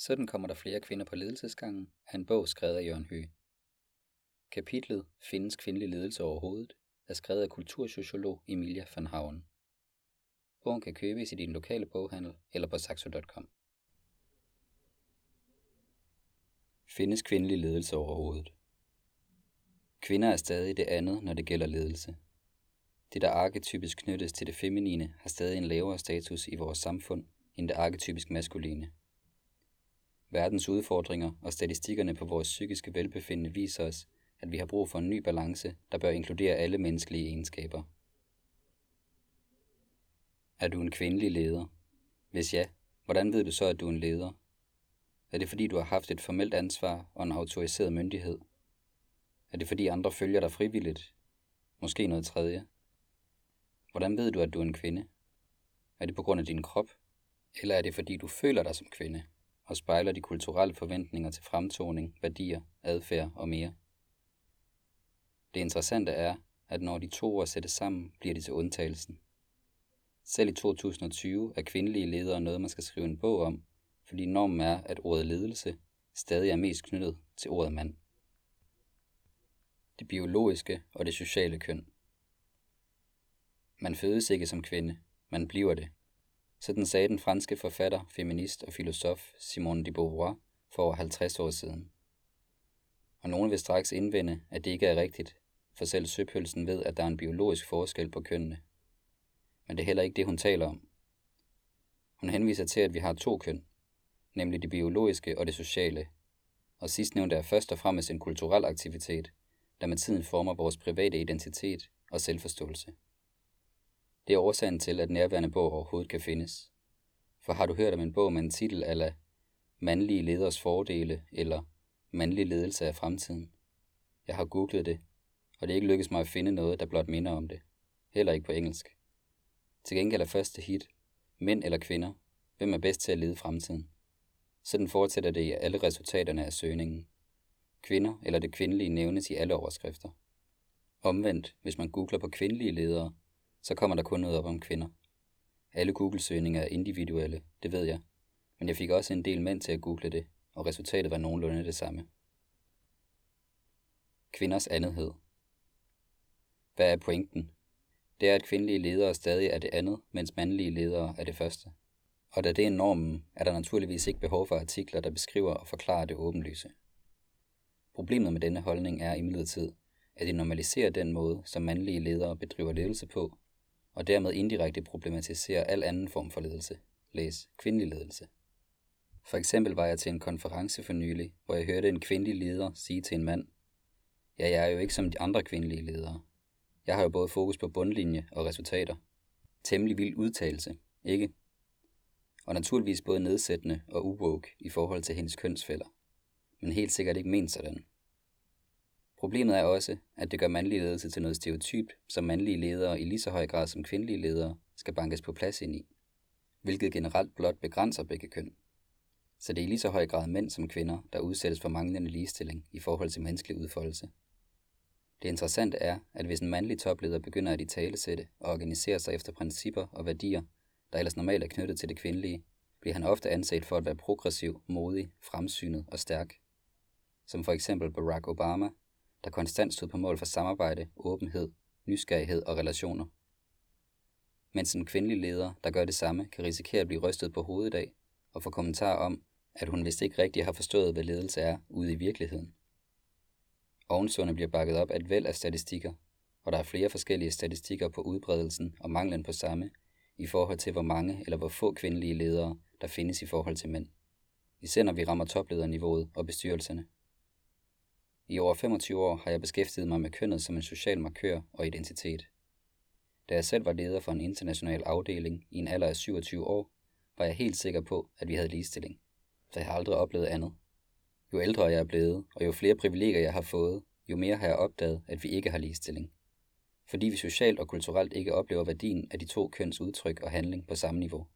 Sådan kommer der flere kvinder på ledelsesgangen er en bog skrevet af Jørgen Høgh. Kapitlet Findes kvindelig ledelse overhovedet er skrevet af kultursociolog Emilia van Havn. Bogen kan købes i din lokale boghandel eller på saxo.com. Findes kvindelig ledelse overhovedet? Kvinder er stadig det andet, når det gælder ledelse. Det, der arketypisk knyttes til det feminine, har stadig en lavere status i vores samfund end det arketypisk maskuline. Verdens udfordringer og statistikkerne på vores psykiske velbefindende viser os, at vi har brug for en ny balance, der bør inkludere alle menneskelige egenskaber. Er du en kvindelig leder? Hvis ja, hvordan ved du så, at du er en leder? Er det fordi, du har haft et formelt ansvar og en autoriseret myndighed? Er det fordi andre følger dig frivilligt? Måske noget tredje? Hvordan ved du, at du er en kvinde? Er det på grund af din krop? Eller er det fordi, du føler dig som kvinde og spejler de kulturelle forventninger til fremtoning, værdier, adfærd og mere? Det interessante er, at når de to ord sættes sammen, bliver de til undtagelsen. Selv i 2020 er kvindelige ledere noget, man skal skrive en bog om, fordi normen er, at ordet ledelse stadig er mest knyttet til ordet mand. Det biologiske og det sociale køn. Man fødes ikke som kvinde, man bliver det. Sådan sagde den franske forfatter, feminist og filosof Simone de Beauvoir for over 50 år siden. Og nogen vil straks indvende, at det ikke er rigtigt, for selv søpølsen ved, at der er en biologisk forskel på kønnene. Men det er heller ikke det, hun taler om. Hun henviser til, at vi har to køn, nemlig det biologiske og det sociale, og sidstnævnte er først og fremmest en kulturel aktivitet, der med tiden former vores private identitet og selvforståelse. Det er årsagen til, at nærværende bog overhovedet kan findes. For har du hørt om en bog med en titel ala Mandlige leders fordele eller Mandlig ledelse af fremtiden? Jeg har googlet det, og det er ikke lykkedes mig at finde noget, der blot minder om det. Heller ikke på engelsk. Til gengæld er første hit, mænd eller kvinder, hvem er bedst til at lede fremtiden? Sådan fortsætter det i alle resultaterne af søgningen. Kvinder eller det kvindelige nævnes i alle overskrifter. Omvendt, hvis man googler på kvindelige ledere, så kommer der kun noget op om kvinder. Alle Google-søgninger er individuelle, det ved jeg, men jeg fik også en del mænd til at google det, og resultatet var nogenlunde det samme. Kvinders andethed Hvad er pointen? Det er, at kvindelige ledere stadig er det andet, mens mandlige ledere er det første. Og da det er normen, er der naturligvis ikke behov for artikler, der beskriver og forklarer det åbenlyse. Problemet med denne holdning er imidlertid, at det normaliserer den måde, som mandlige ledere bedriver ledelse på, og dermed indirekte problematiserer al anden form for ledelse. Læs kvindelig ledelse. For eksempel var jeg til en konference for nylig, hvor jeg hørte en kvindelig leder sige til en mand, Ja, jeg er jo ikke som de andre kvindelige ledere. Jeg har jo både fokus på bundlinje og resultater. Temmelig vild udtalelse, ikke? Og naturligvis både nedsættende og uwoke i forhold til hendes kønsfælder. Men helt sikkert ikke ment sådan. Problemet er også, at det gør mandlige ledelse til noget stereotyp, som mandlige ledere i lige så høj grad som kvindelige ledere skal bankes på plads ind i, hvilket generelt blot begrænser begge køn. Så det er i lige så høj grad mænd som kvinder, der udsættes for manglende ligestilling i forhold til menneskelig udfoldelse. Det interessante er, at hvis en mandlig topleder begynder at i talesætte og organisere sig efter principper og værdier, der ellers normalt er knyttet til det kvindelige, bliver han ofte anset for at være progressiv, modig, fremsynet og stærk. Som for eksempel Barack Obama, der konstant stod på mål for samarbejde, åbenhed, nysgerrighed og relationer. Mens en kvindelig leder, der gør det samme, kan risikere at blive rystet på hovedet af og få kommentar om, at hun vist ikke rigtig har forstået, hvad ledelse er ude i virkeligheden. Ovenstående bliver bakket op af et væld af statistikker, og der er flere forskellige statistikker på udbredelsen og manglen på samme, i forhold til hvor mange eller hvor få kvindelige ledere, der findes i forhold til mænd. Især når vi rammer toplederniveauet og bestyrelserne. I over 25 år har jeg beskæftiget mig med kønnet som en social markør og identitet. Da jeg selv var leder for en international afdeling i en alder af 27 år, var jeg helt sikker på, at vi havde ligestilling. For jeg har aldrig oplevet andet. Jo ældre jeg er blevet, og jo flere privilegier jeg har fået, jo mere har jeg opdaget, at vi ikke har ligestilling. Fordi vi socialt og kulturelt ikke oplever værdien af de to køns udtryk og handling på samme niveau.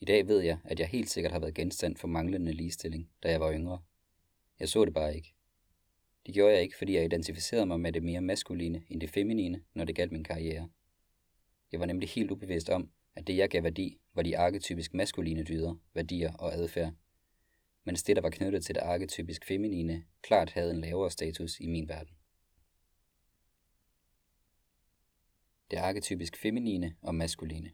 I dag ved jeg, at jeg helt sikkert har været genstand for manglende ligestilling, da jeg var yngre. Jeg så det bare ikke. Det gjorde jeg ikke, fordi jeg identificerede mig med det mere maskuline end det feminine, når det galt min karriere. Jeg var nemlig helt ubevidst om, at det jeg gav værdi, var de arketypisk maskuline dyder, værdier og adfærd. mens det, der var knyttet til det arketypisk feminine, klart havde en lavere status i min verden. Det arketypisk feminine og maskuline.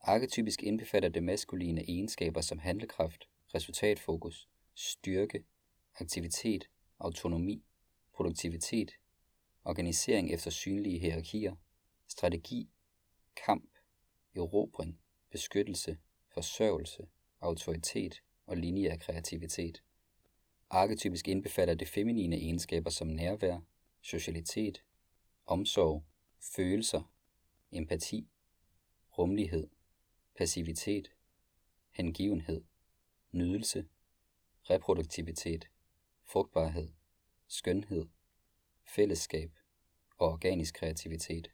Arketypisk indbefatter det maskuline egenskaber som handlekraft, resultatfokus, styrke, aktivitet, autonomi, produktivitet, organisering efter synlige hierarkier, strategi, kamp, erobring, beskyttelse, forsørgelse, autoritet og linje af kreativitet. Arketypisk indbefatter det feminine egenskaber som nærvær, socialitet, omsorg, følelser, empati, rummelighed, passivitet, hengivenhed, nydelse, reproduktivitet, frugtbarhed, skønhed, fællesskab og organisk kreativitet.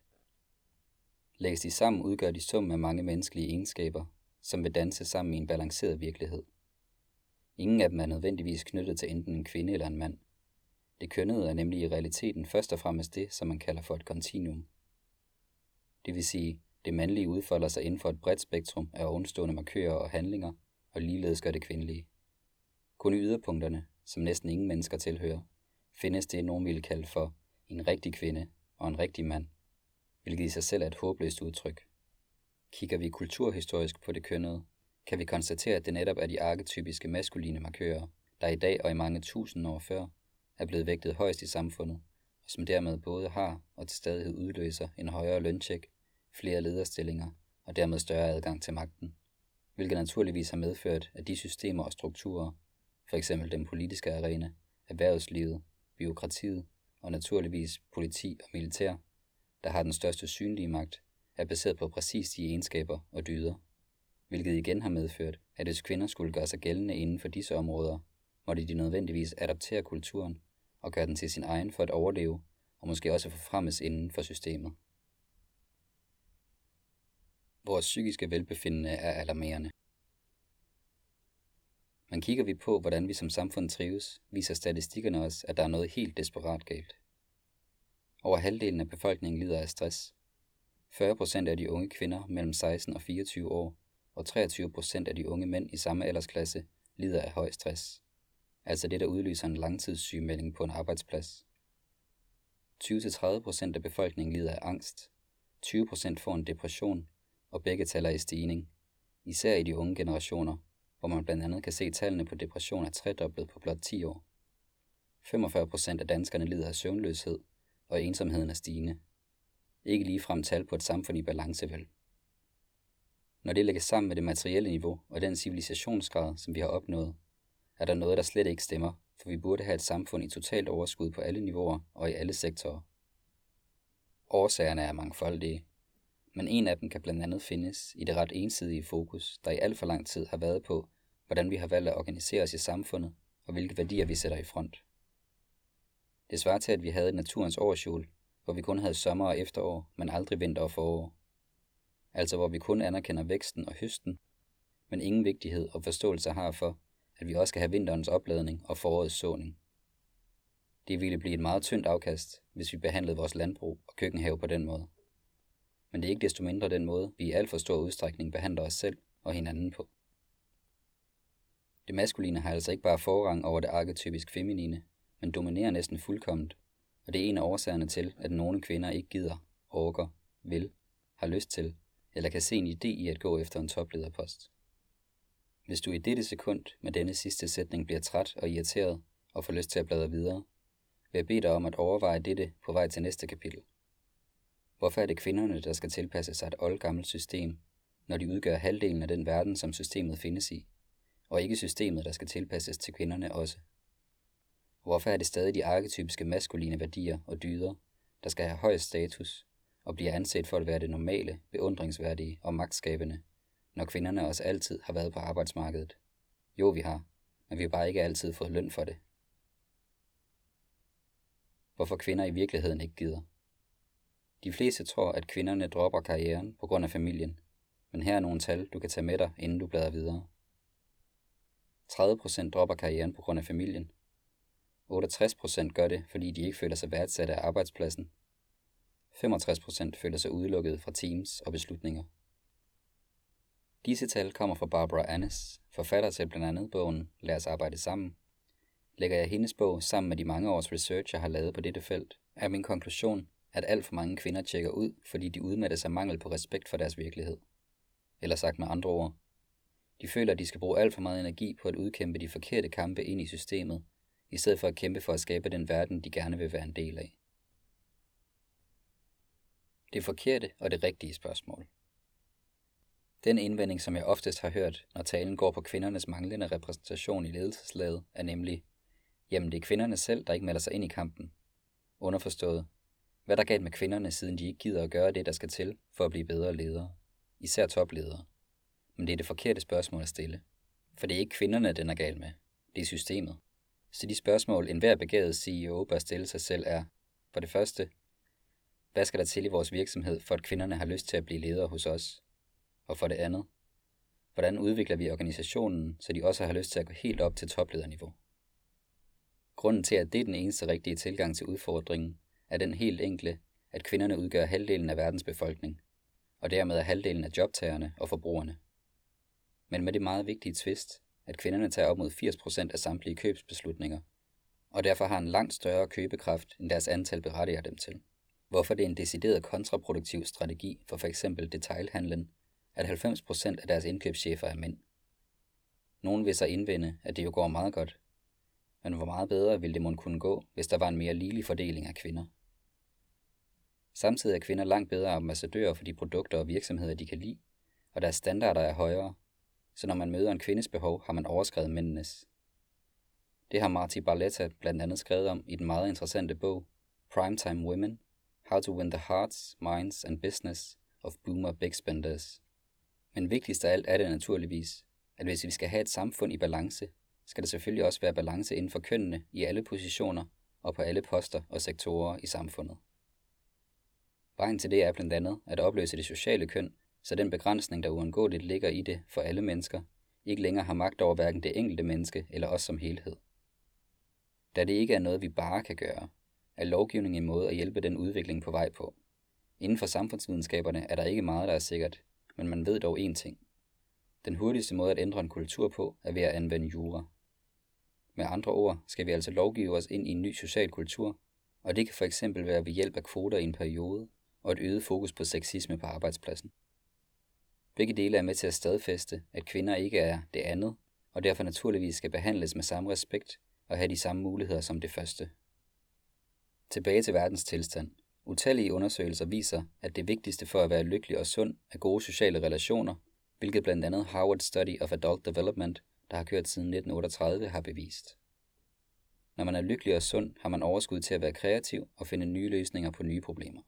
Lægges de sammen udgør de sum af mange menneskelige egenskaber, som vil danse sammen i en balanceret virkelighed. Ingen af dem er nødvendigvis knyttet til enten en kvinde eller en mand. Det kønnede er nemlig i realiteten først og fremmest det, som man kalder for et kontinuum. Det vil sige, det mandlige udfolder sig inden for et bredt spektrum af ovenstående markører og handlinger, og ligeledes gør det kvindelige. Kun i yderpunkterne, som næsten ingen mennesker tilhører, findes det, nogen ville kalde for en rigtig kvinde og en rigtig mand, hvilket i sig selv er et håbløst udtryk. Kigger vi kulturhistorisk på det kønnede, kan vi konstatere, at det netop er de arketypiske maskuline markører, der i dag og i mange tusind år før er blevet vægtet højst i samfundet, og som dermed både har og til stadighed udløser en højere løntjek, flere lederstillinger og dermed større adgang til magten, hvilket naturligvis har medført, at de systemer og strukturer, f.eks. den politiske arena, erhvervslivet, byråkratiet og naturligvis politi og militær, der har den største synlige magt, er baseret på præcis de egenskaber og dyder, hvilket igen har medført, at hvis kvinder skulle gøre sig gældende inden for disse områder, måtte de nødvendigvis adaptere kulturen og gøre den til sin egen for at overleve og måske også forfremmes inden for systemet. Vores psykiske velbefindende er alarmerende. Men kigger vi på, hvordan vi som samfund trives, viser statistikkerne os, at der er noget helt desperat galt. Over halvdelen af befolkningen lider af stress. 40% af de unge kvinder mellem 16 og 24 år, og 23% af de unge mænd i samme aldersklasse lider af høj stress. Altså det, der udløser en langtidssygemelding på en arbejdsplads. 20-30% af befolkningen lider af angst. 20% får en depression, og begge taler i stigning, især i de unge generationer, hvor man blandt andet kan se tallene på depression er tredoblet på blot 10 år. 45 procent af danskerne lider af søvnløshed, og ensomheden er stigende. Ikke lige frem tal på et samfund i balance vel. Når det lægges sammen med det materielle niveau og den civilisationsgrad, som vi har opnået, er der noget, der slet ikke stemmer, for vi burde have et samfund i totalt overskud på alle niveauer og i alle sektorer. Årsagerne er mangfoldige, men en af dem kan blandt andet findes i det ret ensidige fokus, der i alt for lang tid har været på, hvordan vi har valgt at organisere os i samfundet, og hvilke værdier vi sætter i front. Det svarer til, at vi havde naturens årsjul, hvor vi kun havde sommer og efterår, men aldrig vinter og forår. Altså hvor vi kun anerkender væksten og høsten, men ingen vigtighed og forståelse har for, at vi også skal have vinterens opladning og forårets såning. Det ville blive et meget tyndt afkast, hvis vi behandlede vores landbrug og køkkenhave på den måde men det er ikke desto mindre den måde, vi i alt for stor udstrækning behandler os selv og hinanden på. Det maskuline har altså ikke bare forrang over det arketypisk feminine, men dominerer næsten fuldkomment, og det er en af årsagerne til, at nogle kvinder ikke gider, orker, vil, har lyst til, eller kan se en idé i at gå efter en toplederpost. Hvis du i dette sekund med denne sidste sætning bliver træt og irriteret og får lyst til at bladre videre, vil jeg bede dig om at overveje dette på vej til næste kapitel. Hvorfor er det kvinderne, der skal tilpasse sig et oldgammelt system, når de udgør halvdelen af den verden, som systemet findes i, og ikke systemet, der skal tilpasses til kvinderne også? Hvorfor er det stadig de arketypiske maskuline værdier og dyder, der skal have højst status og bliver anset for at være det normale, beundringsværdige og magtskabende, når kvinderne også altid har været på arbejdsmarkedet? Jo, vi har, men vi har bare ikke altid fået løn for det. Hvorfor kvinder i virkeligheden ikke gider. De fleste tror, at kvinderne dropper karrieren på grund af familien, men her er nogle tal, du kan tage med dig, inden du bladrer videre. 30% dropper karrieren på grund af familien. 68% gør det, fordi de ikke føler sig værdsat af arbejdspladsen. 65% føler sig udelukket fra teams og beslutninger. Disse tal kommer fra Barbara Annis forfatter til blandt andet bogen Lad os arbejde sammen, lægger jeg hendes bog sammen med de mange års research, jeg har lavet på dette felt, er min konklusion, at alt for mange kvinder tjekker ud, fordi de udmattes af mangel på respekt for deres virkelighed. Eller sagt med andre ord, de føler, at de skal bruge alt for meget energi på at udkæmpe de forkerte kampe ind i systemet, i stedet for at kæmpe for at skabe den verden, de gerne vil være en del af. Det forkerte og det rigtige spørgsmål. Den indvending, som jeg oftest har hørt, når talen går på kvindernes manglende repræsentation i ledelseslaget, er nemlig, jamen det er kvinderne selv, der ikke melder sig ind i kampen. Underforstået, hvad der galt med kvinderne, siden de ikke gider at gøre det, der skal til for at blive bedre ledere. Især topledere. Men det er det forkerte spørgsmål at stille. For det er ikke kvinderne, den er gal med. Det er systemet. Så de spørgsmål, enhver begavet CEO bør stille sig selv er, for det første, hvad skal der til i vores virksomhed, for at kvinderne har lyst til at blive ledere hos os? Og for det andet, hvordan udvikler vi organisationen, så de også har lyst til at gå helt op til toplederniveau? Grunden til, at det er den eneste rigtige tilgang til udfordringen, er den helt enkle, at kvinderne udgør halvdelen af verdens befolkning, og dermed er halvdelen af jobtagerne og forbrugerne. Men med det meget vigtige twist, at kvinderne tager op mod 80% af samtlige købsbeslutninger, og derfor har en langt større købekraft, end deres antal berettiger dem til. Hvorfor det er en decideret kontraproduktiv strategi for f.eks. detailhandlen, at 90% af deres indkøbschefer er mænd. Nogen vil så indvende, at det jo går meget godt. Men hvor meget bedre ville det måske kunne gå, hvis der var en mere ligelig fordeling af kvinder? Samtidig er kvinder langt bedre ambassadører for de produkter og virksomheder, de kan lide, og deres standarder er højere, så når man møder en kvindes behov, har man overskrevet mændenes. Det har Marti Barletta blandt andet skrevet om i den meget interessante bog Primetime Women – How to Win the Hearts, Minds and Business of Boomer Big Spenders. Men vigtigst af alt er det naturligvis, at hvis vi skal have et samfund i balance, skal der selvfølgelig også være balance inden for kønnene i alle positioner og på alle poster og sektorer i samfundet. Vejen til det er blandt andet at opløse det sociale køn, så den begrænsning, der uundgåeligt ligger i det for alle mennesker, ikke længere har magt over hverken det enkelte menneske eller os som helhed. Da det ikke er noget, vi bare kan gøre, er lovgivning en måde at hjælpe den udvikling på vej på. Inden for samfundsvidenskaberne er der ikke meget, der er sikkert, men man ved dog én ting. Den hurtigste måde at ændre en kultur på er ved at anvende jura. Med andre ord skal vi altså lovgive os ind i en ny social kultur, og det kan for eksempel være ved hjælp af kvoter i en periode og et øget fokus på sexisme på arbejdspladsen. Begge dele er med til at stadfæste, at kvinder ikke er det andet, og derfor naturligvis skal behandles med samme respekt og have de samme muligheder som det første. Tilbage til verdens tilstand. Utallige undersøgelser viser, at det vigtigste for at være lykkelig og sund er gode sociale relationer, hvilket blandt andet Harvard Study of Adult Development, der har kørt siden 1938, har bevist. Når man er lykkelig og sund, har man overskud til at være kreativ og finde nye løsninger på nye problemer.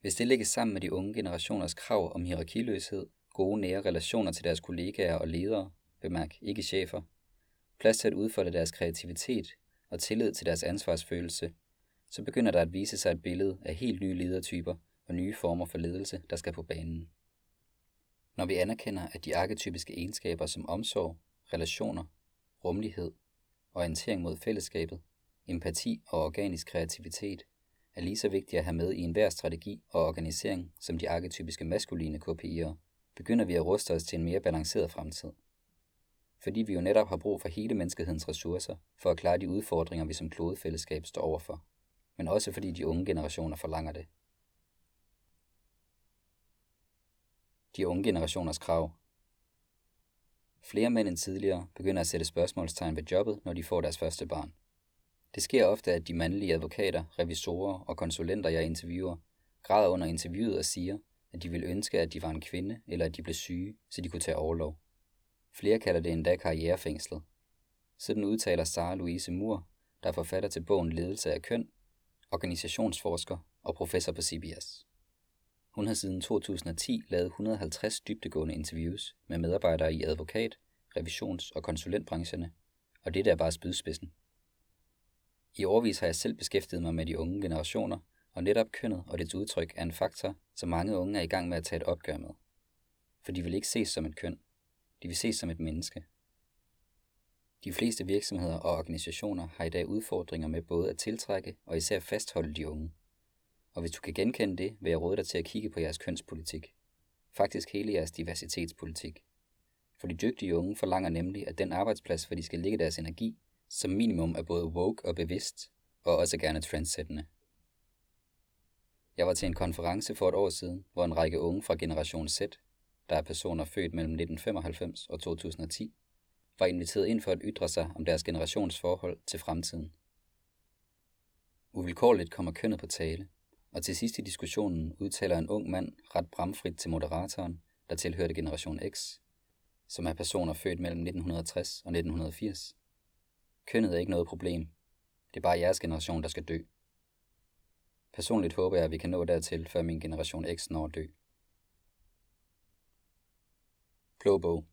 Hvis det lægges sammen med de unge generationers krav om hierarkiløshed, gode nære relationer til deres kollegaer og ledere, bemærk ikke chefer, plads til at udfolde deres kreativitet og tillid til deres ansvarsfølelse, så begynder der at vise sig et billede af helt nye ledertyper og nye former for ledelse, der skal på banen. Når vi anerkender, at de arketypiske egenskaber som omsorg, relationer, rummelighed, orientering mod fællesskabet, empati og organisk kreativitet er lige så vigtige at have med i enhver strategi og organisering som de arketypiske maskuline KPI'er, begynder vi at ruste os til en mere balanceret fremtid. Fordi vi jo netop har brug for hele menneskehedens ressourcer for at klare de udfordringer, vi som klodefællesskab står overfor. Men også fordi de unge generationer forlanger det. De unge generationers krav. Flere mænd end tidligere begynder at sætte spørgsmålstegn ved jobbet, når de får deres første barn. Det sker ofte, at de mandlige advokater, revisorer og konsulenter, jeg interviewer, græder under interviewet og siger, at de ville ønske, at de var en kvinde, eller at de blev syge, så de kunne tage overlov. Flere kalder det endda karrierefængslet. Sådan udtaler Sara Louise Moore, der er forfatter til bogen Ledelse af køn, organisationsforsker og professor på CBS. Hun har siden 2010 lavet 150 dybdegående interviews med medarbejdere i advokat, revisions- og konsulentbrancherne, og det er bare spydspidsen. I årvis har jeg selv beskæftiget mig med de unge generationer, og netop kønnet og dets udtryk er en faktor, som mange unge er i gang med at tage et opgør med. For de vil ikke ses som et køn. De vil ses som et menneske. De fleste virksomheder og organisationer har i dag udfordringer med både at tiltrække og især fastholde de unge. Og hvis du kan genkende det, vil jeg råde dig til at kigge på jeres kønspolitik. Faktisk hele jeres diversitetspolitik. For de dygtige unge forlanger nemlig, at den arbejdsplads, hvor de skal lægge deres energi, som minimum er både woke og bevidst, og også gerne trendsættende. Jeg var til en konference for et år siden, hvor en række unge fra Generation Z, der er personer født mellem 1995 og 2010, var inviteret ind for at ytre sig om deres generations forhold til fremtiden. Uvilkårligt kommer kønnet på tale, og til sidst i diskussionen udtaler en ung mand ret bramfrit til moderatoren, der tilhørte Generation X, som er personer født mellem 1960 og 1980. Kønnet er ikke noget problem. Det er bare jeres generation, der skal dø. Personligt håber jeg, at vi kan nå dertil, før min generation X når at dø. Blå bog.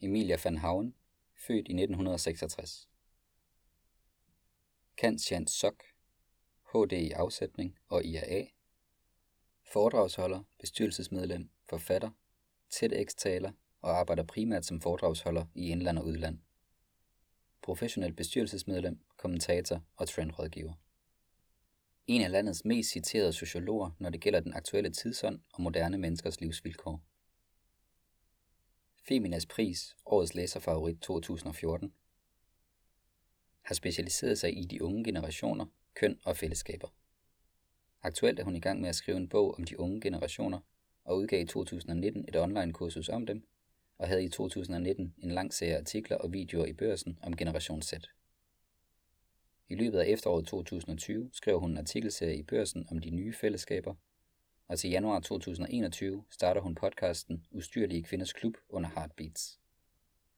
Emilia van Hauen, født i 1966. Kant Sok, HD i afsætning og IAA. Foredragsholder, bestyrelsesmedlem, forfatter, TEDx-taler og arbejder primært som foredragsholder i indland og udland. Professionel bestyrelsesmedlem, kommentator og trendrådgiver. En af landets mest citerede sociologer, når det gælder den aktuelle tidsånd og moderne menneskers livsvilkår. Feminas pris, årets læserfavorit 2014, har specialiseret sig i de unge generationer, køn og fællesskaber. Aktuelt er hun i gang med at skrive en bog om de unge generationer, og udgav i 2019 et online-kursus om dem, og havde i 2019 en lang serie artikler og videoer i børsen om Generation Z. I løbet af efteråret 2020 skrev hun en artikelserie i børsen om de nye fællesskaber, og til januar 2021 starter hun podcasten Ustyrlige Kvinders Klub under Heartbeats.